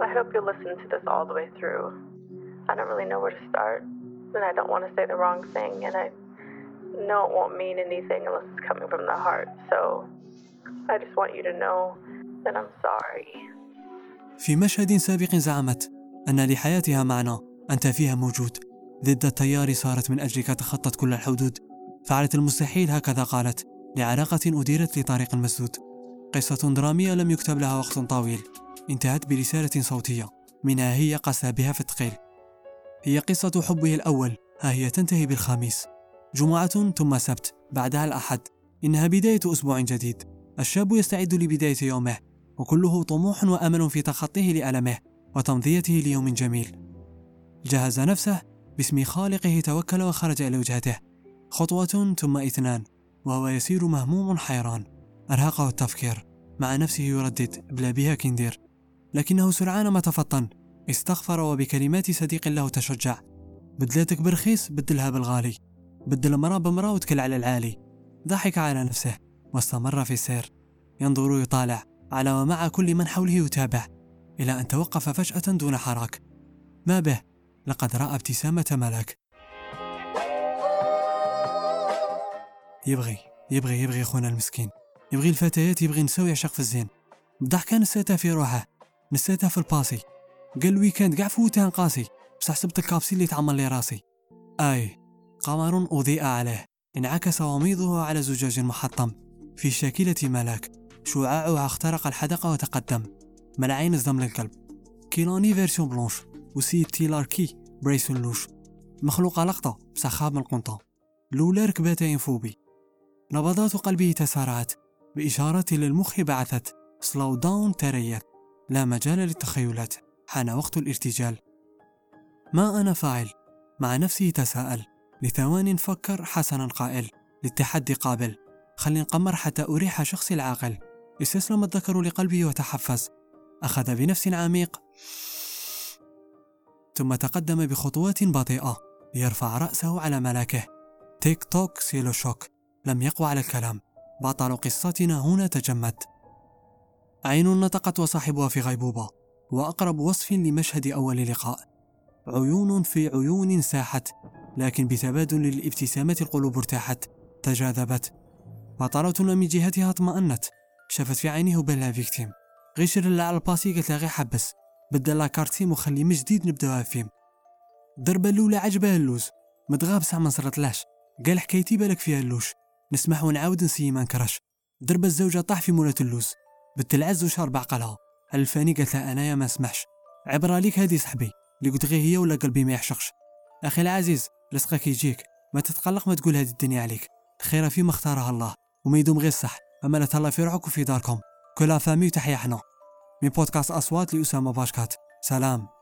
I hope you'll listen to this all the way through. I don't really know where to start, and I don't want to say the wrong thing, and I know it won't mean anything unless it's coming from the heart. So I just want you to know that I'm sorry. في مشهد سابق زعمت أن لحياتها معنى أنت فيها موجود ضد التيار صارت من أجلك تخطت كل الحدود فعلت المستحيل هكذا قالت لعلاقة أديرت لطريق مسدود قصة درامية لم يكتب لها وقت طويل انتهت برسالة صوتية. منها هي قسى بها في الثقيل هي قصة حبه الأول. ها هي تنتهي بالخميس. جمعة ثم سبت. بعدها الأحد. إنها بداية أسبوع جديد. الشاب يستعد لبداية يومه. وكله طموح وأمل في تخطيه لألمه وتمضيته ليوم جميل. جهز نفسه باسم خالقه توكل وخرج إلى وجهته. خطوة ثم اثنان. وهو يسير مهموم حيران. أرهقه التفكير. مع نفسه يردد. بلا بها كندير. لكنه سرعان ما تفطن. استغفر وبكلمات صديق له تشجع. بدلتك برخيص بدلها بالغالي بدل مرة بمرة وتكل على العالي. ضحك على نفسه واستمر في السير. ينظر يطالع على ومع كل من حوله يتابع إلى أن توقف فجأة دون حراك. ما به؟ لقد رأى ابتسامة ملاك. يبغي يبغي يبغي خونا المسكين. يبغي الفتيات يبغي نساو يعشق في الزين. الضحكة نسيتها في روحه. نسيتها في الـ passé. قال الـ weekend قاع فوتها نقاسي بصح سبت الكابسي اللي تعمر لي راسي. آي. قمر أضيء عليه. انعكس وميضه على زجاج محطم. في شاكلة ملاك. شعاعها اخترق الحدقة وتقدم. ملعين الزم للقلب كيلاني فيرسيون بلونش. وسيد تيلاركي بريسون لوش. مخلوقة لقطة. بصح خاب من القنطة لولا ركبات ينفوبي نبضات قلبه تسارعت. بإشارة للمخ بعثت. سلو داون تريت. لا مجال للتخيلات. حان وقت الارتجال. ما أنا فاعل. مع نفسه تساءل. لثوان فكر حسنا قائل. للتحدي قابل. خلي نقمر حتى أريح شخصي العاقل. استسلم الذكر لقلبه وتحفز. أخذ بنفس عميق. ثم تقدم بخطوات بطيئة. ليرفع رأسه على ملاكه. تيك توك سيلو شوك. لم يقوى على الكلام. بطل قصتنا هنا تجمد عين نطقت وصاحبها في غيبوبة وأقرب وصف لمشهد أول لقاء. عيون في عيون ساحت لكن بتبادل الابتسامات القلوب ارتاحت تجاذبت. بطلتنا من جهتها اطمأنت شافت في عينه بلا فيكتيم. اللي على الباسي قالت غير حبس. بدل لا كارتيم وخلي من جديد نبداوها فيلم. الضربة الأولى عجبها اللوز. متغاب ساعة ما صرتلاش قال حكايتي بالك فيها اللوش. نسمح ونعاود نسي ما نكرش ضرب الزوجة طاح في مولة اللوز. بالتلعز وشارب عقلها. الفاني قالت لها أنايا ما اسمحش عبرة ليك هادي صاحبي. اللي قلت غير هي ولا قلبي ما يحشقش. أخي العزيز لصقك يجيك. ما تتقلق ما تقول هذه الدنيا عليك. الخير فيما اختارها الله وما يدوم غير الصح. أما لا تهلا في روحك وفي داركم. كلها فامي وتحيا حنا. من بودكاست أصوات لأسامة باشكات. سلام.